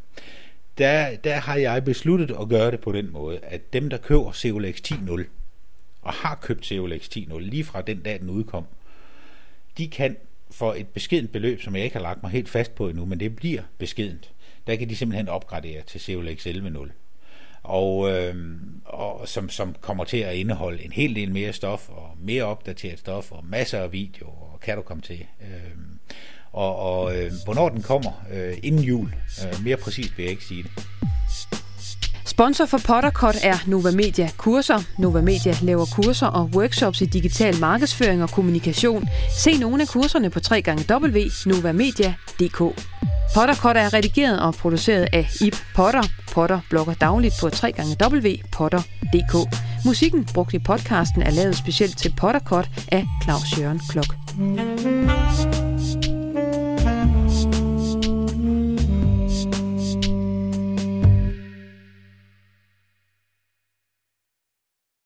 C: Der, der har jeg besluttet at gøre det på den måde, at dem, der køber Seolex 10.0, og har købt Seolex 10.0 lige fra den dag, den udkom, de kan for et beskedent beløb, som jeg ikke har lagt mig helt fast på endnu, men det bliver beskedent, der kan de simpelthen opgradere til COLX 11.0. Og, øh, og som, som kommer til at indeholde en hel del mere stof, og mere opdateret stof, og masser af video, og kan du komme til. Øh, og og øh, hvornår den kommer, øh, inden jul, øh, mere præcist vil jeg ikke sige det.
B: Sponsor for Potterkort er Nova Media Kurser. Nova Media laver kurser og workshops i digital markedsføring og kommunikation. Se nogle af kurserne på www.novamedia.dk. Potterkort er redigeret og produceret af Ip Potter. Potter blogger dagligt på www.potter.dk. Musikken brugt i podcasten er lavet specielt til Potterkort af Claus Jørgen Klok.